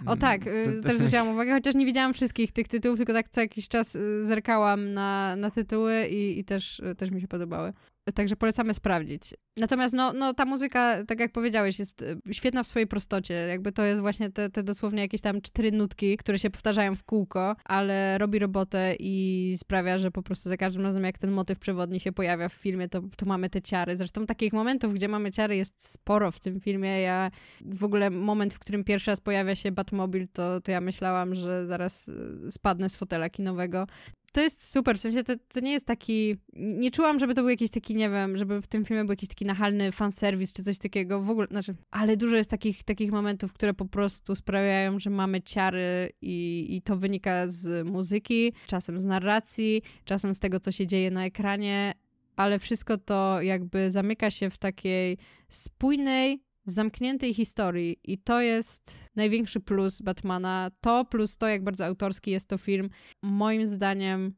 O tak, to, to też zwróciłam uwagę, chociaż nie widziałam wszystkich tych tytułów, tylko tak co jakiś czas zerkałam na, na tytuły i, i też, też mi się podobały. Także polecamy sprawdzić. Natomiast no, no, ta muzyka, tak jak powiedziałeś, jest y, świetna w swojej prostocie. Jakby to jest właśnie te, te dosłownie jakieś tam cztery nutki, które się powtarzają w kółko, ale robi robotę i sprawia, że po prostu za każdym razem, jak ten motyw przewodni się pojawia w filmie, to, to mamy te ciary. Zresztą takich momentów, gdzie mamy ciary, jest sporo w tym filmie. Ja w ogóle moment, w którym pierwszy raz pojawia się Batmobil, to, to ja myślałam, że zaraz y, spadnę z fotela kinowego to jest super, w sensie to, to nie jest taki, nie czułam, żeby to był jakiś taki, nie wiem, żeby w tym filmie był jakiś taki nachalny fanserwis czy coś takiego, w ogóle, znaczy, ale dużo jest takich, takich momentów, które po prostu sprawiają, że mamy ciary i, i to wynika z muzyki, czasem z narracji, czasem z tego, co się dzieje na ekranie, ale wszystko to jakby zamyka się w takiej spójnej, zamkniętej historii i to jest największy plus Batmana. To plus to, jak bardzo autorski jest to film, moim zdaniem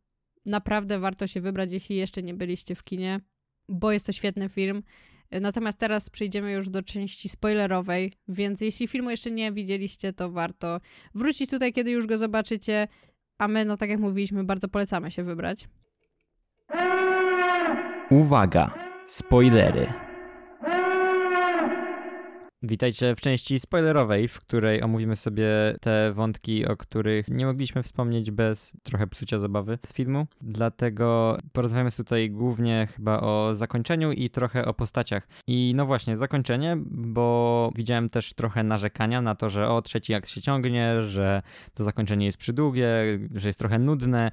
naprawdę warto się wybrać, jeśli jeszcze nie byliście w kinie, bo jest to świetny film. Natomiast teraz przejdziemy już do części spoilerowej, więc jeśli filmu jeszcze nie widzieliście, to warto wrócić tutaj, kiedy już go zobaczycie, a my, no tak jak mówiliśmy, bardzo polecamy się wybrać. Uwaga! Spoilery. Witajcie w części spoilerowej, w której omówimy sobie te wątki, o których nie mogliśmy wspomnieć bez trochę psucia zabawy z filmu. Dlatego porozmawiamy tutaj głównie chyba o zakończeniu i trochę o postaciach. I no właśnie, zakończenie, bo widziałem też trochę narzekania na to, że o trzeci akt się ciągnie, że to zakończenie jest przydługie, że jest trochę nudne.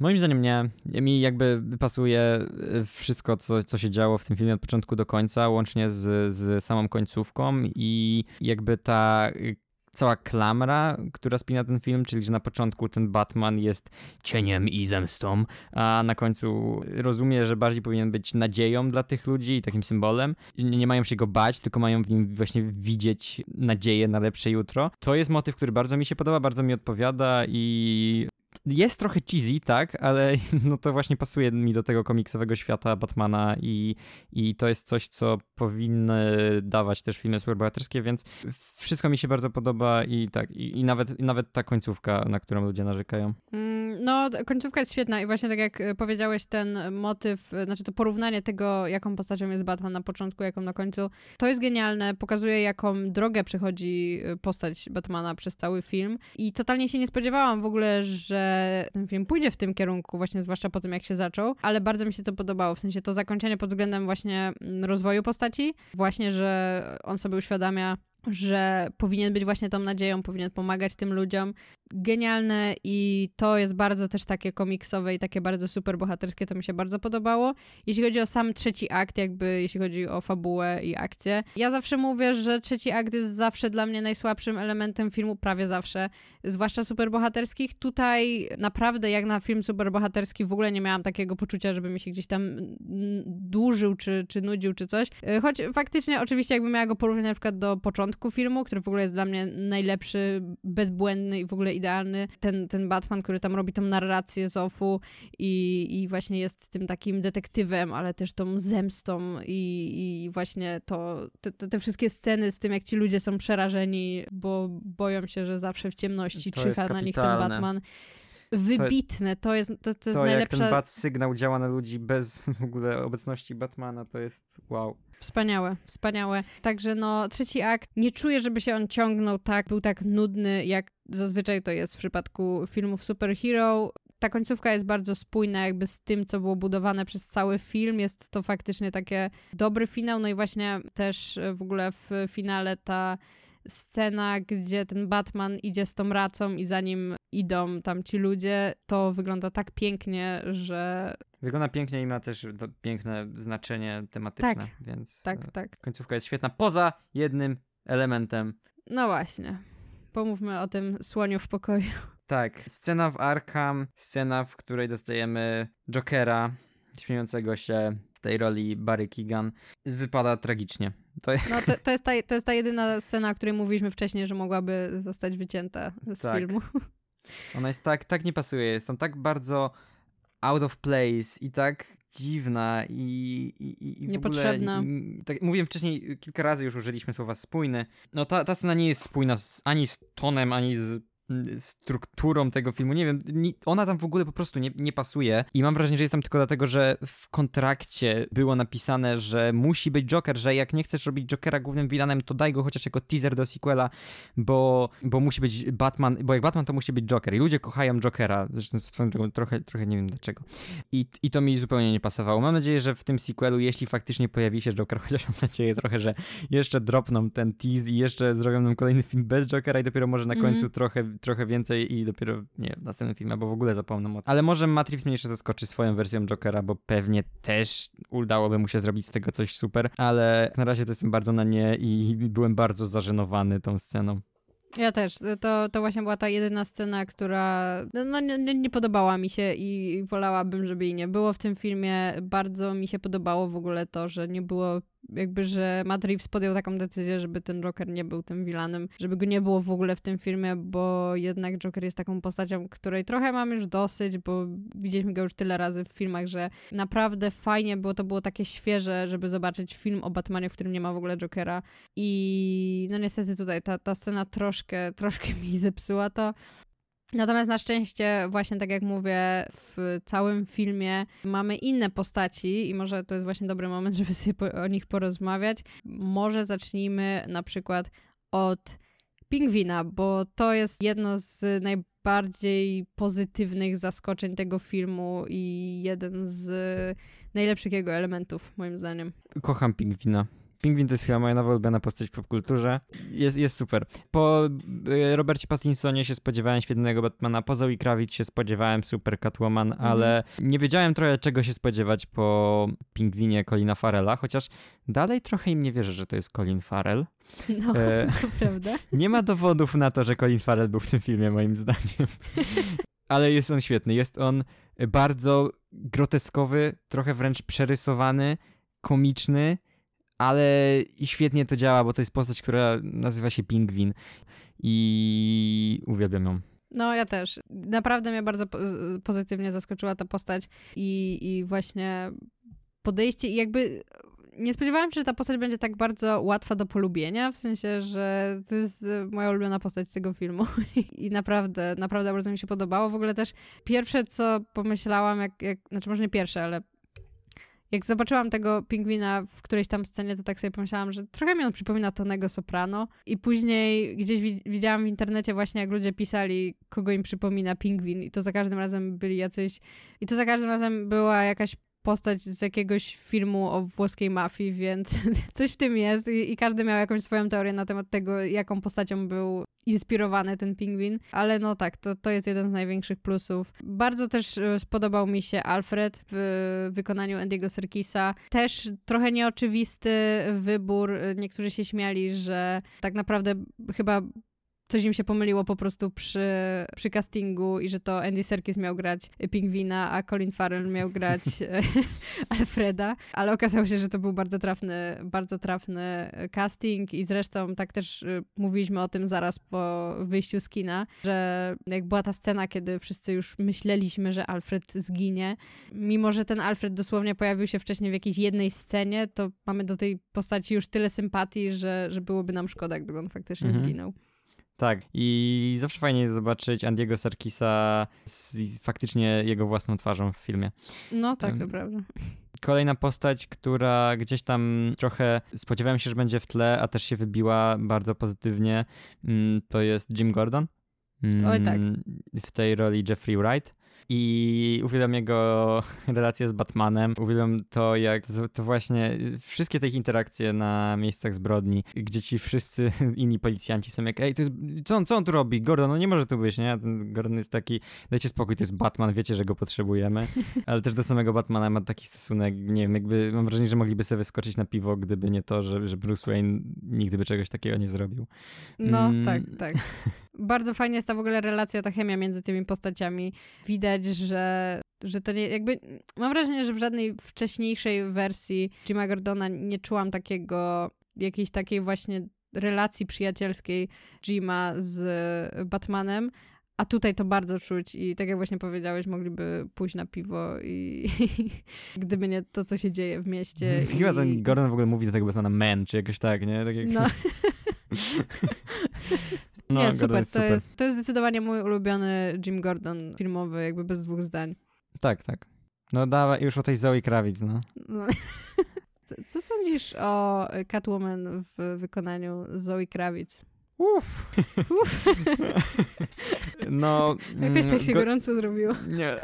Moim zdaniem nie. Mi jakby pasuje e, wszystko, co, co się działo w tym filmie od początku do końca, łącznie z, z samą końcówką i jakby ta cała klamra, która spina ten film, czyli że na początku ten Batman jest cieniem i zemstą, a na końcu rozumie, że bardziej powinien być nadzieją dla tych ludzi i takim symbolem. Nie, nie mają się go bać, tylko mają w nim właśnie widzieć nadzieję na lepsze jutro. To jest motyw, który bardzo mi się podoba, bardzo mi odpowiada i jest trochę cheesy, tak, ale (laughs) no to właśnie pasuje mi do tego komiksowego świata Batmana i, i to jest coś, co powinny dawać też filmy superbohaterskie, więc wszystko mi się bardzo podoba i tak, i, i nawet, i nawet ta końcówka, na którą ludzie narzekają. Mm, no, końcówka jest świetna i właśnie tak jak e, powiedziałeś, ten motyw, e, znaczy to porównanie tego, jaką postacią jest Batman na początku, jaką na końcu, to jest genialne, pokazuje jaką drogę przechodzi e, postać Batmana przez cały film i totalnie się nie spodziewałam w ogóle, że ten film pójdzie w tym kierunku, właśnie zwłaszcza po tym, jak się zaczął, ale bardzo mi się to podobało, w sensie to zakończenie pod względem właśnie mm, rozwoju postaci, właśnie, że on sobie uświadamia, że powinien być właśnie tą nadzieją, powinien pomagać tym ludziom. Genialne i to jest bardzo też takie komiksowe i takie bardzo super bohaterskie, to mi się bardzo podobało. Jeśli chodzi o sam trzeci akt, jakby jeśli chodzi o fabułę i akcję, ja zawsze mówię, że trzeci akt jest zawsze dla mnie najsłabszym elementem filmu, prawie zawsze, zwłaszcza superbohaterskich. Tutaj naprawdę jak na film superbohaterski w ogóle nie miałam takiego poczucia, żeby mi się gdzieś tam dłużył, czy, czy nudził, czy coś. Choć faktycznie oczywiście jakbym miała go porównać na przykład do początku początku filmu, który w ogóle jest dla mnie najlepszy, bezbłędny i w ogóle idealny. Ten, ten Batman, który tam robi tą narrację z Offu i, i właśnie jest tym takim detektywem, ale też tą zemstą i, i właśnie to, te, te, wszystkie sceny z tym, jak ci ludzie są przerażeni, bo boją się, że zawsze w ciemności to czyha na nich ten Batman wybitne. To jest, to, to jest to najlepsza... jak ten bat sygnał działa na ludzi bez w ogóle obecności Batmana, to jest wow. Wspaniałe, wspaniałe. Także no, trzeci akt, nie czuję, żeby się on ciągnął tak, był tak nudny, jak zazwyczaj to jest w przypadku filmów superhero. Ta końcówka jest bardzo spójna jakby z tym, co było budowane przez cały film. Jest to faktycznie takie dobry finał, no i właśnie też w ogóle w finale ta scena, gdzie ten Batman idzie z tą racą i za nim idą tam ci ludzie, to wygląda tak pięknie, że... Wygląda pięknie i ma też piękne znaczenie tematyczne, tak, więc tak, e, tak. końcówka jest świetna, poza jednym elementem. No właśnie. Pomówmy o tym słoniu w pokoju. Tak, scena w Arkham, scena, w której dostajemy Jokera, śmiejącego się tej roli Barry Keegan, wypada tragicznie. To, no, to, (laughs) to, jest ta, to jest ta jedyna scena, o której mówiliśmy wcześniej, że mogłaby zostać wycięta z tak. filmu. Ona jest tak, tak nie pasuje, jest tam tak bardzo out of place i tak dziwna i, i, i Niepotrzebna. Ogóle, i, tak, mówiłem wcześniej, kilka razy już użyliśmy słowa spójny. No ta, ta scena nie jest spójna z, ani z tonem, ani z strukturą tego filmu. Nie wiem, ona tam w ogóle po prostu nie, nie pasuje i mam wrażenie, że jest tam tylko dlatego, że w kontrakcie było napisane, że musi być Joker, że jak nie chcesz robić Jokera głównym vilanem, to daj go chociaż jako teaser do sequela, bo, bo musi być Batman, bo jak Batman to musi być Joker i ludzie kochają Jokera, zresztą swoją drogą trochę, trochę nie wiem dlaczego. I, I to mi zupełnie nie pasowało. Mam nadzieję, że w tym sequelu, jeśli faktycznie pojawi się Joker, (laughs) chociaż mam nadzieję trochę, że jeszcze dropną ten tease i jeszcze zrobią nam kolejny film bez Jokera i dopiero może na końcu mm -hmm. trochę trochę więcej i dopiero, nie w następnym filmie, bo w ogóle zapomnę o Ale może Reeves mnie jeszcze zaskoczy swoją wersją Jokera, bo pewnie też udałoby mu się zrobić z tego coś super, ale na razie to jestem bardzo na nie i byłem bardzo zażenowany tą sceną. Ja też. To, to właśnie była ta jedyna scena, która no, nie, nie, podobała mi się i wolałabym, żeby jej nie było w tym filmie. Bardzo mi się podobało w ogóle to, że nie było jakby, że Matt Reeves podjął taką decyzję, żeby ten Joker nie był tym vilanem, żeby go nie było w ogóle w tym filmie, bo jednak Joker jest taką postacią, której trochę mam już dosyć, bo widzieliśmy go już tyle razy w filmach, że naprawdę fajnie było, to było takie świeże, żeby zobaczyć film o Batmanie, w którym nie ma w ogóle Jokera i no niestety tutaj ta, ta scena troszkę, troszkę (laughs) mi zepsuła to. Natomiast na szczęście, właśnie tak jak mówię, w całym filmie mamy inne postaci i może to jest właśnie dobry moment, żeby sobie po, o nich porozmawiać. Może zacznijmy na przykład od Pingwina, bo to jest jedno z najbardziej pozytywnych zaskoczeń tego filmu i jeden z najlepszych jego elementów, moim zdaniem. Kocham Pingwina. Pingwin to jest chyba moja nowa ulubiona postać w popkulturze. Jest, jest super. Po y, Robercie Pattinsonie się spodziewałem świetnego Batmana, po Zoe Kravitz się spodziewałem super Catwoman, mhm. ale nie wiedziałem trochę czego się spodziewać po Pingwinie Colina Farella, chociaż dalej trochę im nie wierzę, że to jest Colin Farrell. No, e, (laughs) prawda. Nie ma dowodów na to, że Colin Farrell był w tym filmie, moim zdaniem. (laughs) ale jest on świetny. Jest on bardzo groteskowy, trochę wręcz przerysowany, komiczny ale świetnie to działa, bo to jest postać, która nazywa się Pingwin i uwielbiam ją. No, ja też. Naprawdę mnie bardzo pozytywnie zaskoczyła ta postać i, i właśnie podejście i jakby nie spodziewałam się, że ta postać będzie tak bardzo łatwa do polubienia, w sensie, że to jest moja ulubiona postać z tego filmu (laughs) i naprawdę, naprawdę bardzo mi się podobało. W ogóle też pierwsze, co pomyślałam, jak, jak znaczy może nie pierwsze, ale jak zobaczyłam tego pingwina w którejś tam scenie, to tak sobie pomyślałam, że trochę mi on przypomina Tonego Soprano. I później gdzieś wi widziałam w internecie właśnie, jak ludzie pisali, kogo im przypomina pingwin. I to za każdym razem byli jacyś... I to za każdym razem była jakaś postać z jakiegoś filmu o włoskiej mafii, więc (laughs) coś w tym jest I, i, każdy miał jakąś swoją teorię na temat tego, jaką postacią był inspirowany ten pingwin, ale no tak, to, to jest jeden z największych plusów. Bardzo też e, spodobał mi się Alfred w wykonaniu Andy'ego Serkisa. Też trochę nieoczywisty wybór. Niektórzy się śmiali, że tak naprawdę chyba coś im się pomyliło po prostu przy, przy castingu i że to Andy Serkis miał grać Pingwina, a Colin Farrell miał grać (laughs) (laughs) Alfreda, ale okazało się, że to był bardzo trafny, bardzo trafny casting i zresztą tak też y, mówiliśmy o tym zaraz po wyjściu z kina, że jak była ta scena, kiedy wszyscy już myśleliśmy, że Alfred zginie, mimo że ten Alfred dosłownie pojawił się wcześniej w jakiejś jednej scenie, to mamy do tej postaci już tyle sympatii, że, że byłoby nam szkoda, gdyby on faktycznie mhm. zginął. Tak, i zawsze fajnie jest zobaczyć Andiego Serkisa z faktycznie jego własną twarzą w filmie. No tak, to prawda. Kolejna postać, która gdzieś tam trochę spodziewałem się, że będzie w tle, a też się wybiła bardzo pozytywnie, mm, to jest Jim Gordon. Oj tak. Mm, w tej roli Jeffrey Wright i uwielbiam jego (laughs) relacje z Batmanem, uwielbiam to, jak to, to, właśnie wszystkie te interakcje na miejscach zbrodni, gdzie ci wszyscy (laughs) inni policjanci są jak, ej, to jest, co on, co on tu robi? Gordon, no nie może tu być, nie? Ten Gordon jest taki, dajcie spokój, to jest Batman, wiecie, że go potrzebujemy, (laughs) ale też do samego Batmana ma taki stosunek, nie wiem, jakby, mam wrażenie, że mogliby sobie wyskoczyć na piwo, gdyby nie to, że, że Bruce Wayne nigdy by czegoś takiego nie zrobił. No, mm. tak, tak. Bardzo fajnie jest ta w ogóle relacja, ta chemia między tymi postaciami. Widać, że, że to nie, jakby, mam wrażenie, że w żadnej wcześniejszej wersji Jima Gordona nie czułam takiego, jakiejś takiej właśnie relacji przyjacielskiej Jima z Batmanem, a tutaj to bardzo czuć i tak jak właśnie powiedziałeś, mogliby pójść na piwo i (laughs) gdyby nie to, co się dzieje w mieście. Chyba i... ten Gordon w ogóle mówi do tego Batmana man, czy jakoś tak, nie? Tak jak... No. (laughs) No, nie, super. To, super. Jest, to jest zdecydowanie mój ulubiony Jim Gordon filmowy, jakby bez dwóch zdań. Tak, tak. No dawaj już o tej Zoe Krawic, no. no. (laughs) Co, co, sądzisz o Catwoman w wykonaniu Zoe Krawic? Uff. Uf. (laughs) no. (laughs) Jakoś tak się go... gorąco zrobiło. Nie.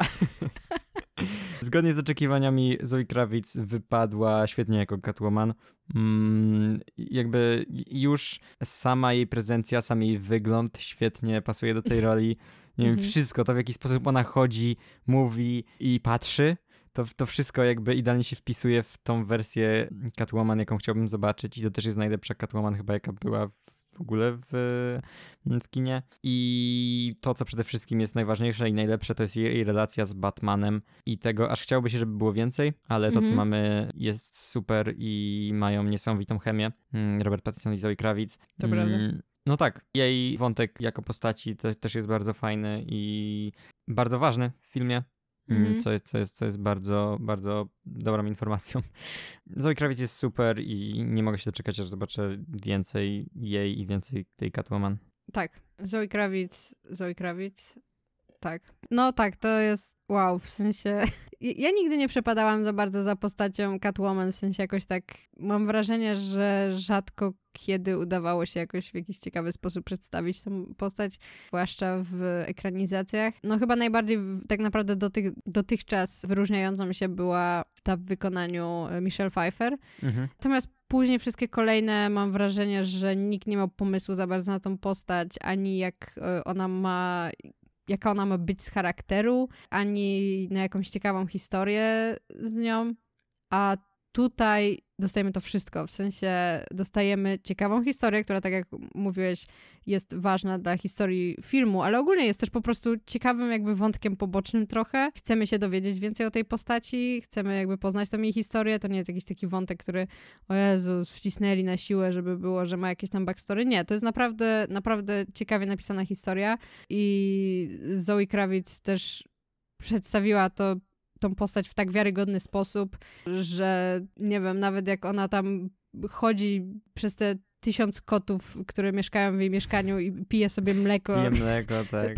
(laughs) Zgodnie z oczekiwaniami Zoe Kravitz wypadła świetnie jako Catwoman. Mm, jakby już sama jej prezencja, sam jej wygląd świetnie pasuje do tej (laughs) roli. Nie wiem, mhm. wszystko, to w jaki sposób ona chodzi, mówi i patrzy, to, to wszystko jakby idealnie się wpisuje w tą wersję Catwoman, jaką chciałbym zobaczyć i to też jest najlepsza Catwoman chyba, jaka była w w ogóle w, w kinie. I to, co przede wszystkim jest najważniejsze i najlepsze, to jest jej relacja z Batmanem i tego, aż chciałoby się, żeby było więcej, ale to, co Mhm. mamy jest super i mają niesamowitą chemię. Mm, Robert Pattinson i Zoe Kravitz. To prawda. No tak, jej wątek jako postaci te, też jest bardzo fajny i bardzo ważny w filmie. Mm. Co, jest- co, jest, co jest bardzo, bardzo dobrą informacją. (laughs) Zoe Kravitz jest super i nie mogę się doczekać, aż zobaczę więcej jej i więcej tej Catwoman. Tak, Zoe Kravitz, Zoe Kravitz, tak. No tak, to jest wow, w sensie (laughs) ja nigdy nie przepadałam za bardzo za postacią Catwoman, w sensie jakoś tak mam wrażenie, że rzadko kiedy udawało się jakoś w jakiś ciekawy sposób przedstawić tą postać, zwłaszcza w ekranizacjach. No chyba najbardziej tak naprawdę dotych, dotychczas wyróżniającą się była ta w wykonaniu e, Michelle Pfeiffer, Mhm. Natomiast później wszystkie kolejne mam wrażenie, że nikt nie miał pomysłu za bardzo na tą postać, ani jak e, ona ma, jaka ona ma być z charakteru, ani na jakąś ciekawą historię z nią. A tutaj dostajemy to wszystko, w sensie dostajemy ciekawą historię, która tak jak mówiłeś jest ważna dla historii filmu, ale ogólnie jest też po prostu ciekawym jakby wątkiem pobocznym trochę. Chcemy się dowiedzieć więcej o tej postaci, chcemy jakby poznać tą jej historię, to nie jest jakiś taki wątek, który o Jezus, wcisnęli na siłę, żeby było, że ma jakieś tam backstory. Nie, to jest naprawdę, naprawdę ciekawie napisana historia i Zoe Kravitz też przedstawiła to tą postać w tak wiarygodny sposób, że nie wiem, nawet jak ona tam chodzi przez te tysiąc kotów, które mieszkają w jej mieszkaniu i pije sobie mleko, Piję mleko, (laughs) tak.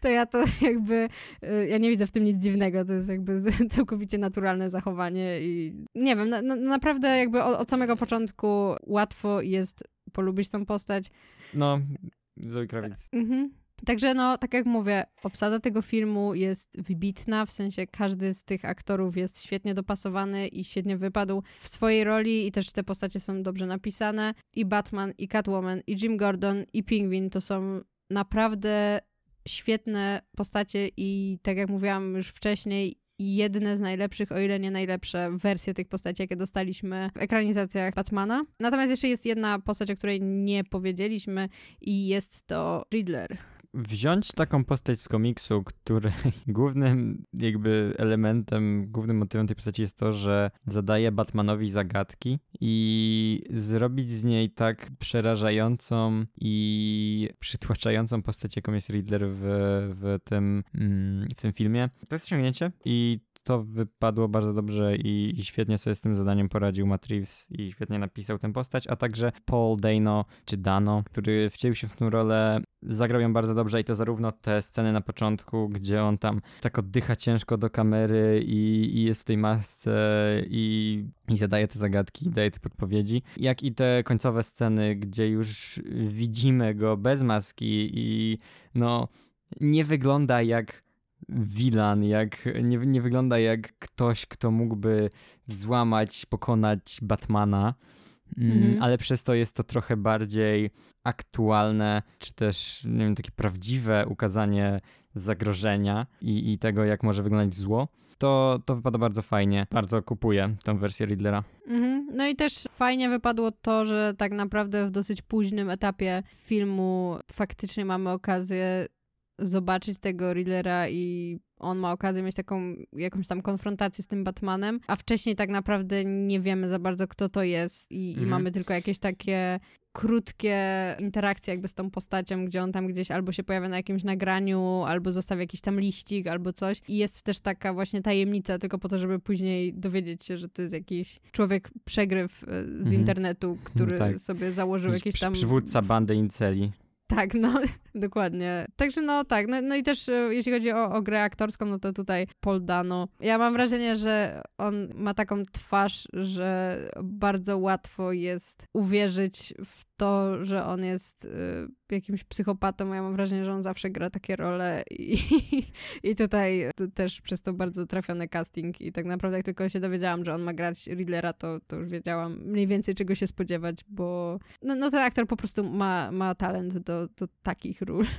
to ja to jakby, y, ja nie widzę w tym nic dziwnego, to jest jakby (laughs) całkowicie naturalne zachowanie i nie wiem, na, na, naprawdę jakby od, od samego początku łatwo jest polubić tą postać. No, Zoe. Mhm. Także no, tak jak mówię, obsada tego filmu jest wybitna, w sensie każdy z tych aktorów jest świetnie dopasowany i świetnie wypadł w swojej roli i też te postacie są dobrze napisane. I Batman, i Catwoman, i Jim Gordon, i Pingwin to są naprawdę świetne postacie i tak jak mówiłam już wcześniej, jedne z najlepszych, o ile nie najlepsze wersje tych postaci, jakie dostaliśmy w ekranizacjach Batmana. Natomiast jeszcze jest jedna postać, o której nie powiedzieliśmy i jest to Riddler. Wziąć taką postać z komiksu, której (laughs) głównym jakby elementem, głównym motywem tej postaci jest to, że zadaje Batmanowi zagadki i zrobić z niej tak przerażającą i przytłaczającą postać, jaką jest Riddler w, w, tym, mm, w tym filmie. To jest osiągnięcie i to wypadło bardzo dobrze i, i świetnie sobie z tym zadaniem poradził Matt Reeves i świetnie napisał tę postać, a także Paul Dano, czy Dano, który wcielił się w tę rolę, zagrał ją bardzo dobrze i to zarówno te sceny na początku, gdzie on tam tak oddycha ciężko do kamery i, i jest w tej masce i, i zadaje te zagadki, daje te podpowiedzi, jak i te końcowe sceny, gdzie już widzimy go bez maski i no nie wygląda jak wilan, jak nie, nie wygląda jak ktoś, kto mógłby złamać, pokonać Batmana, Mhm. ale przez to jest to trochę bardziej aktualne, czy też, nie wiem, takie prawdziwe ukazanie zagrożenia i, i tego, jak może wyglądać zło. To, to wypada bardzo fajnie. Bardzo kupuję tę wersję Riddlera. Mhm. No i też fajnie wypadło to, że tak naprawdę w dosyć późnym etapie filmu faktycznie mamy okazję zobaczyć tego Riddlera i on ma okazję mieć taką jakąś tam konfrontację z tym Batmanem, a wcześniej tak naprawdę nie wiemy za bardzo kto to jest i, i Mhm. mamy tylko jakieś takie krótkie interakcje jakby z tą postacią, gdzie on tam gdzieś albo się pojawia na jakimś nagraniu, albo zostawia jakiś tam liścik, albo coś. I jest też taka właśnie tajemnica, tylko po to, żeby później dowiedzieć się, że to jest jakiś człowiek przegryw e, z Mhm. internetu, który Tak. sobie założył jakieś tam... Przywódca bandy Inceli. Tak, no, (laughs) dokładnie. Także no tak, no, no i też e, jeśli chodzi o, o grę aktorską, no to tutaj Paul Dano. Ja mam wrażenie, że on ma taką twarz, że bardzo łatwo jest uwierzyć w to, że on jest y, jakimś psychopatą. Ja mam wrażenie, że on zawsze gra takie role i, (laughs) i tutaj też przez to bardzo trafiony casting i tak naprawdę jak tylko się dowiedziałam, że on ma grać Riddlera, to, to już wiedziałam mniej więcej czego się spodziewać, bo no, no ten aktor po prostu ma, ma talent do, do takich ról. (laughs)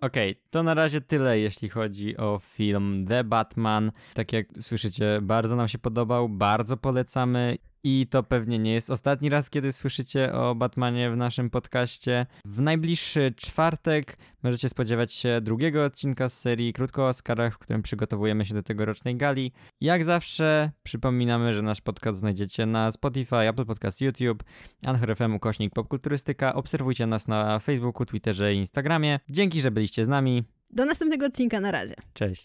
Okej, to na razie tyle, jeśli chodzi o film The Batman. Tak jak słyszycie, bardzo nam się podobał, bardzo polecamy. I to pewnie nie jest ostatni raz, kiedy słyszycie o Batmanie w naszym podcaście. W najbliższy czwartek możecie spodziewać się drugiego odcinka z serii Krótko o Oscarach, w którym przygotowujemy się do tegorocznej gali. Jak zawsze przypominamy, że nasz podcast znajdziecie na Spotify, Apple Podcast, YouTube, Anchor FM, ukośnik popkulturystyka. Obserwujcie nas na Facebooku, Twitterze i Instagramie. Dzięki, że byliście z nami. Do następnego odcinka, na razie. Cześć.